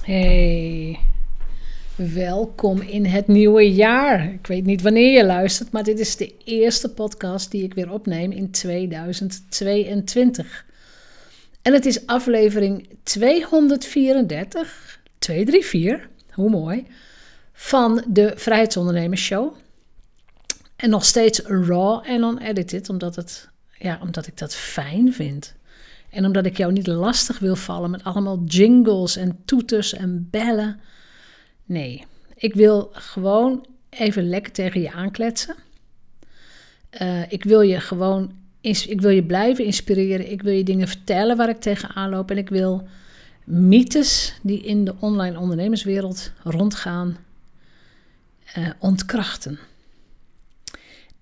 Hey, welkom in het nieuwe jaar. Ik weet niet wanneer je luistert, maar dit is de eerste podcast die ik weer opneem in 2022. En het is aflevering 234, 234, hoe mooi, van de Vrijheidsondernemers Show. En nog steeds raw en unedited, omdat, het, ja, omdat ik dat fijn vind. En omdat ik jou niet lastig wil vallen met allemaal jingles en toeters en bellen. Nee, ik wil gewoon even lekker tegen je aankletsen. Uh, ik wil je gewoon, ik wil je blijven inspireren. Ik wil je dingen vertellen waar ik tegenaan loop. En ik wil mythes die in de online ondernemerswereld rondgaan uh, ontkrachten.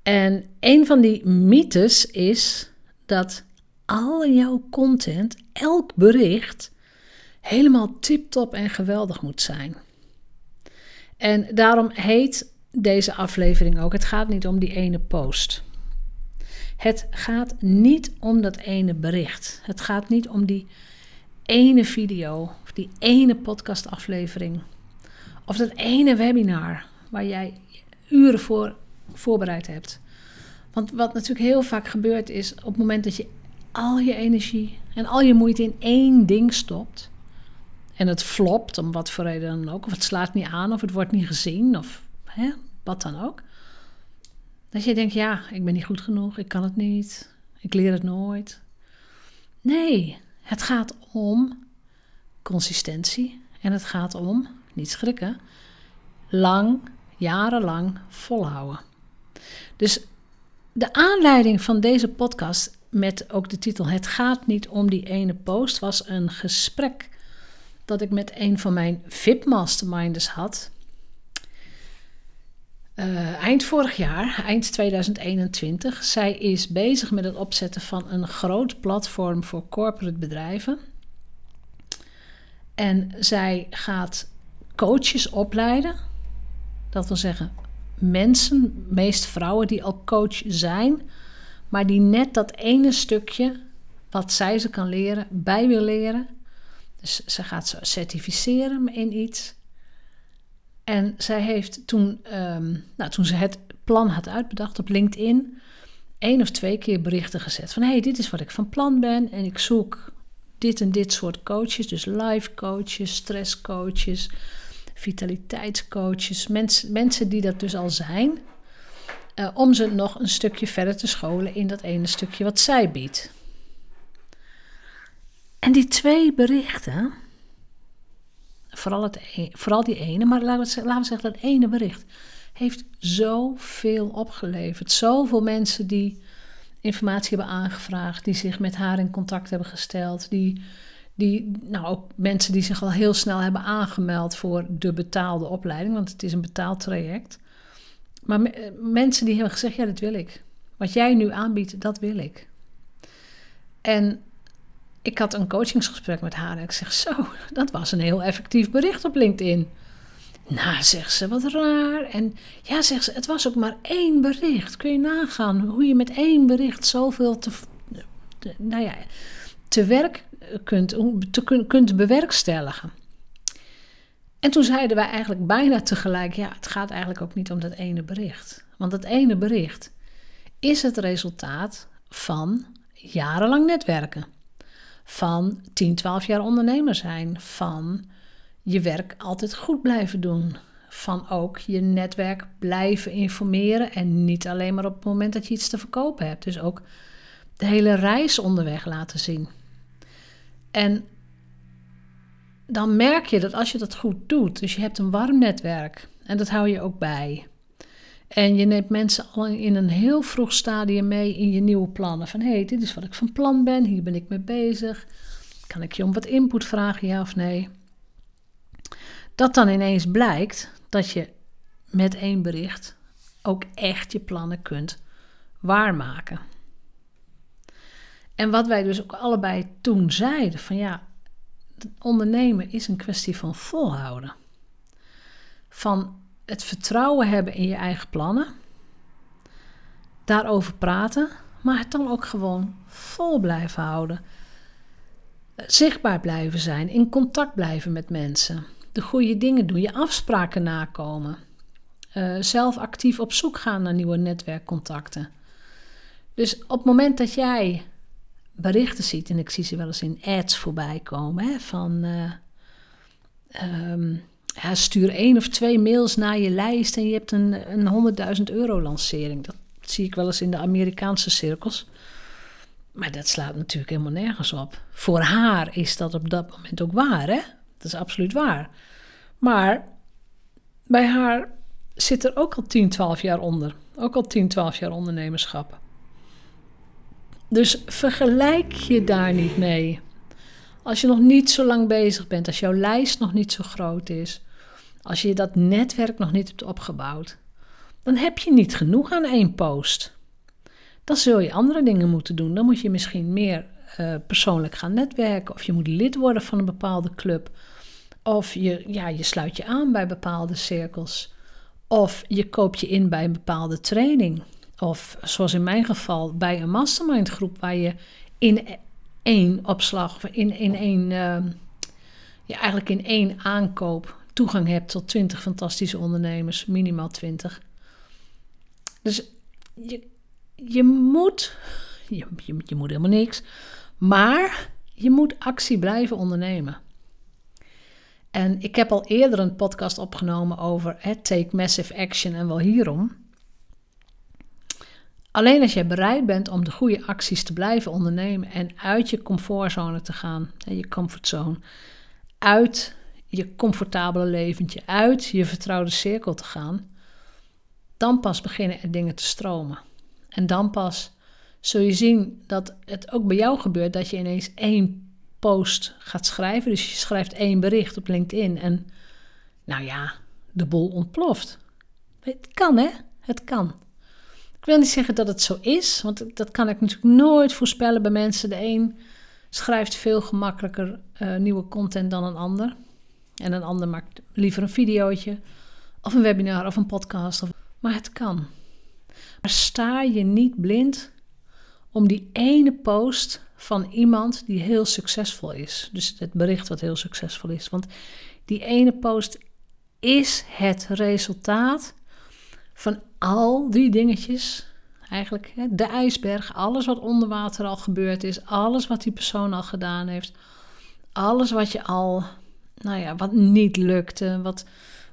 En een van die mythes is dat al jouw content, elk bericht, helemaal tip-top en geweldig moet zijn. En daarom heet deze aflevering ook: Het gaat niet om die ene post. Het gaat niet om dat ene bericht. Het gaat niet om die ene video of die ene podcastaflevering of dat ene webinar waar jij uren voor voorbereid hebt. Want wat natuurlijk heel vaak gebeurt is op het moment dat je al je energie en al je moeite in één ding stopt. En het flopt, om wat voor reden dan ook. Of het slaat niet aan, of het wordt niet gezien, of hè, wat dan ook. Dat je denkt, ja, ik ben niet goed genoeg, ik kan het niet, ik leer het nooit. Nee, het gaat om consistentie. En het gaat om, niet schrikken, lang, jarenlang volhouden. Dus de aanleiding van deze podcast met ook de titel Het gaat niet om die ene post was een gesprek dat ik met een van mijn VIP masterminders had. Uh, eind vorig jaar, eind 2021. Zij is bezig met het opzetten van een groot platform voor corporate bedrijven. En zij gaat coaches opleiden. Dat wil zeggen, mensen, meest vrouwen die al coach zijn, maar die net dat ene stukje wat zij ze kan leren, bij wil leren. Dus ze gaat ze certificeren in iets. En zij heeft toen, um, nou, toen ze het plan had uitbedacht op LinkedIn, één of twee keer berichten gezet van hey, dit is wat ik van plan ben en ik zoek dit en dit soort coaches, dus life coaches, stresscoaches, vitaliteitscoaches, mensen, mensen die dat dus al zijn. Uh, om ze nog een stukje verder te scholen in dat ene stukje wat zij biedt. En die twee berichten, vooral, het, e-, vooral die ene, maar laten we, laten zeggen dat ene bericht, heeft zoveel opgeleverd. Zoveel mensen die informatie hebben aangevraagd, die zich met haar in contact hebben gesteld, die, die, nou mensen die zich al heel snel hebben aangemeld voor de betaalde opleiding, want het is een betaald traject. Maar mensen die hebben gezegd, ja, dat wil ik. Wat jij nu aanbiedt, dat wil ik. En ik had een coachingsgesprek met haar en ik zeg, zo, dat was een heel effectief bericht op LinkedIn. Nou, zegt ze, wat raar. En ja, zegt ze, het was ook maar één bericht. Kun je nagaan hoe je met één bericht zoveel te, nou ja, te werk kunt, te, kunt bewerkstelligen. En toen zeiden wij eigenlijk bijna tegelijk: ja, het gaat eigenlijk ook niet om dat ene bericht. Want dat ene bericht is het resultaat van jarenlang netwerken. Van 10, 12 jaar ondernemer zijn. Van je werk altijd goed blijven doen. Van ook je netwerk blijven informeren. En niet alleen maar op het moment dat je iets te verkopen hebt. Dus ook de hele reis onderweg laten zien. En dan merk je dat als je dat goed doet, dus je hebt een warm netwerk en dat hou je ook bij. En je neemt mensen al in een heel vroeg stadium mee in je nieuwe plannen. Van hé, hey, dit is wat ik van plan ben, hier ben ik mee bezig. Kan ik je om wat input vragen, ja of nee? Dat dan ineens blijkt dat je met één bericht ook echt je plannen kunt waarmaken. En wat wij dus ook allebei toen zeiden: van ja, ondernemen is een kwestie van volhouden. Van het vertrouwen hebben in je eigen plannen. Daarover praten, maar het dan ook gewoon vol blijven houden. Zichtbaar blijven zijn, in contact blijven met mensen, de goede dingen doen, je afspraken nakomen, uh, zelf actief op zoek gaan naar nieuwe netwerkcontacten. Dus op het moment dat jij berichten ziet, en ik zie ze wel eens in ads voorbij komen, hè, van uh, um, ja, stuur één of twee mails naar je lijst en je hebt een, een 100.000 euro lancering. Dat zie ik wel eens in de Amerikaanse cirkels. Maar dat slaat natuurlijk helemaal nergens op. Voor haar is dat op dat moment ook waar, hè? Dat is absoluut waar. Maar bij haar zit er ook al 10, 12 jaar onder. Ook al 10, 12 jaar ondernemerschap. Dus vergelijk je daar niet mee. Als je nog niet zo lang bezig bent, als jouw lijst nog niet zo groot is, als je dat netwerk nog niet hebt opgebouwd, dan heb je niet genoeg aan één post. Dan zul je andere dingen moeten doen. Dan moet je misschien meer uh, persoonlijk gaan netwerken, of je moet lid worden van een bepaalde club, of je, ja, je sluit je aan bij bepaalde cirkels, of je koopt je in bij een bepaalde training. Of zoals in mijn geval bij een mastermind groep waar je in één opslag, in, in één, uh, ja, eigenlijk in één aankoop toegang hebt tot 20 fantastische ondernemers, minimaal 20. Dus je, je moet, je, je, je moet helemaal niks, maar je moet actie blijven ondernemen. En ik heb al eerder een podcast opgenomen over Take Massive Action en wel hierom. Alleen als je bereid bent om de goede acties te blijven ondernemen en uit je comfortzone te gaan, je comfortzone, uit je comfortabele leventje, uit je vertrouwde cirkel te gaan, dan pas beginnen er dingen te stromen. En dan pas zul je zien dat het ook bij jou gebeurt dat je ineens één post gaat schrijven. Dus je schrijft één bericht op LinkedIn en nou ja, de bol ontploft. Het kan hè, het kan. Wil niet zeggen dat het zo is, want dat kan ik natuurlijk nooit voorspellen bij mensen. De een schrijft veel gemakkelijker uh, nieuwe content dan een ander. En een ander maakt liever een videootje, of een webinar of een podcast. Of... Maar het kan. Maar sta je niet blind om die ene post van iemand die heel succesvol is. Dus het bericht wat heel succesvol is. Want die ene post is het resultaat van al die dingetjes. Eigenlijk de ijsberg, alles wat onder water al gebeurd is, alles wat die persoon al gedaan heeft, alles wat je al, nou ja, wat niet lukte, wat,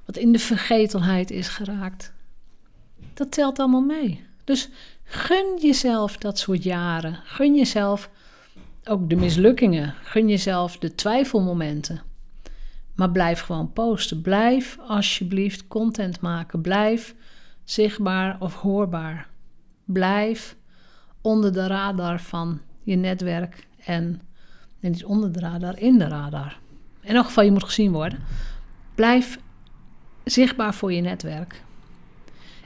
wat in de vergetelheid is geraakt. Dat telt allemaal mee. Dus gun jezelf dat soort jaren. Gun jezelf ook de mislukkingen. Gun jezelf de twijfelmomenten. Maar blijf gewoon posten. Blijf alsjeblieft content maken. Blijf zichtbaar of hoorbaar. Blijf onder de radar van je netwerk en, en niet onder de radar, in de radar. In elk geval, je moet gezien worden. Blijf zichtbaar voor je netwerk.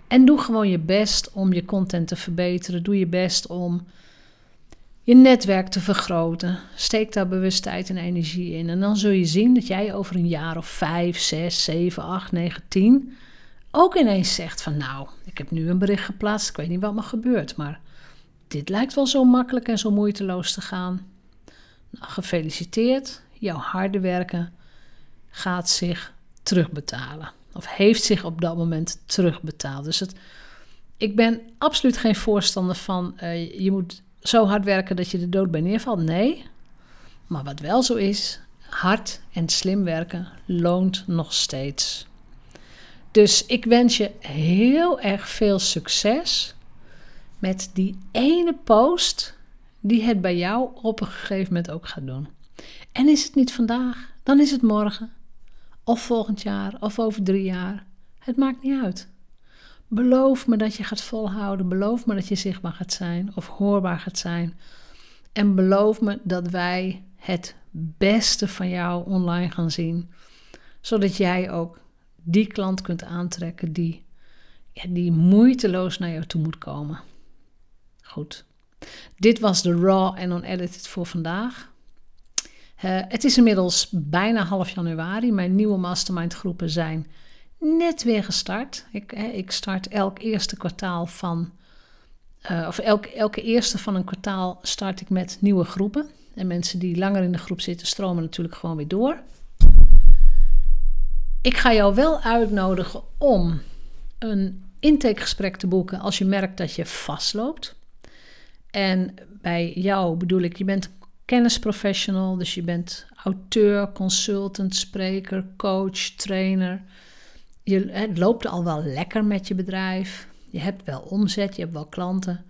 En doe gewoon je best om je content te verbeteren. Doe je best om je netwerk te vergroten. Steek daar bewust tijd en energie in. En dan zul je zien dat jij over een jaar of vijf, zes, zeven, acht, negen, tien ook ineens zegt van nou, ik heb nu een bericht geplaatst, ik weet niet wat me gebeurt, maar dit lijkt wel zo makkelijk en zo moeiteloos te gaan. Nou, gefeliciteerd, jouw harde werken gaat zich terugbetalen. Of heeft zich op dat moment terugbetaald. Dus het, ik ben absoluut geen voorstander van uh, je moet zo hard werken dat je de dood bij neervalt. Nee. Maar wat wel zo is, hard en slim werken loont nog steeds. Dus ik wens je heel erg veel succes met die ene post die het bij jou op een gegeven moment ook gaat doen. En is het niet vandaag, dan is het morgen, of volgend jaar, of over drie jaar. Het maakt niet uit. Beloof me dat je gaat volhouden. Beloof me dat je zichtbaar gaat zijn of hoorbaar gaat zijn. En beloof me dat wij het beste van jou online gaan zien. Zodat jij ook die klant kunt aantrekken die, ja, die moeiteloos naar jou toe moet komen. Goed. Dit was de Raw en Unedited voor vandaag. Uh, het is inmiddels bijna half januari. Mijn nieuwe mastermind groepen zijn net weer gestart. Ik, ik start elk eerste kwartaal van, uh, of elk, elke eerste van een kwartaal start ik met nieuwe groepen. En mensen die langer in de groep zitten, stromen natuurlijk gewoon weer door. Ik ga jou wel uitnodigen om een intakegesprek te boeken als je merkt dat je vastloopt. En bij jou bedoel ik, je bent kennisprofessional, dus je bent auteur, consultant, spreker, coach, trainer. Je, het loopt al wel lekker met je bedrijf. Je hebt wel omzet, je hebt wel klanten.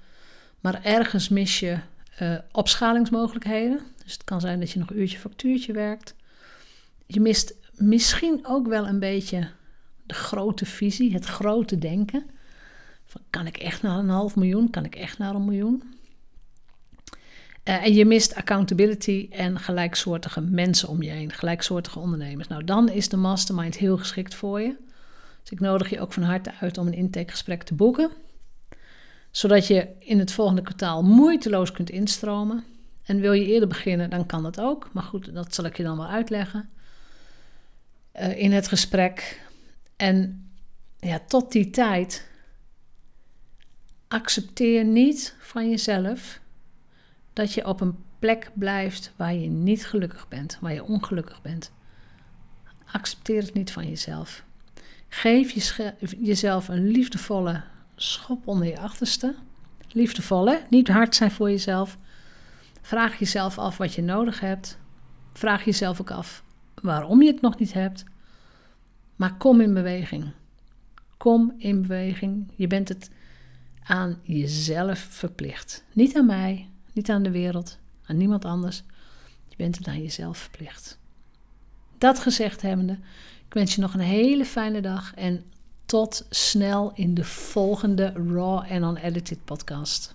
Maar ergens mis je uh, opschalingsmogelijkheden. Dus het kan zijn dat je nog een uurtje factuurtje werkt. Je mist misschien ook wel een beetje de grote visie, het grote denken. Van, kan ik echt naar een half miljoen? Kan ik echt naar een miljoen? Uh, en je mist accountability en gelijksoortige mensen om je heen, gelijksoortige ondernemers. Nou, dan is de mastermind heel geschikt voor je. Dus ik nodig je ook van harte uit om een intakegesprek te boeken. Zodat je in het volgende kwartaal moeiteloos kunt instromen. En wil je eerder beginnen, dan kan dat ook. Maar goed, dat zal ik je dan wel uitleggen uh, in het gesprek. En ja, tot die tijd accepteer niet van jezelf dat je op een plek blijft waar je niet gelukkig bent, waar je ongelukkig bent. Accepteer het niet van jezelf. Geef jezelf een liefdevolle schop onder je achterste. Liefdevol, hè? Niet hard zijn voor jezelf. Vraag jezelf af wat je nodig hebt. Vraag jezelf ook af waarom je het nog niet hebt. Maar kom in beweging. Kom in beweging. Je bent het aan jezelf verplicht. Niet aan mij, niet aan de wereld, aan niemand anders. Je bent het aan jezelf verplicht. Dat gezegd hebbende, ik wens je nog een hele fijne dag en tot snel in de volgende Raw and Unedited podcast.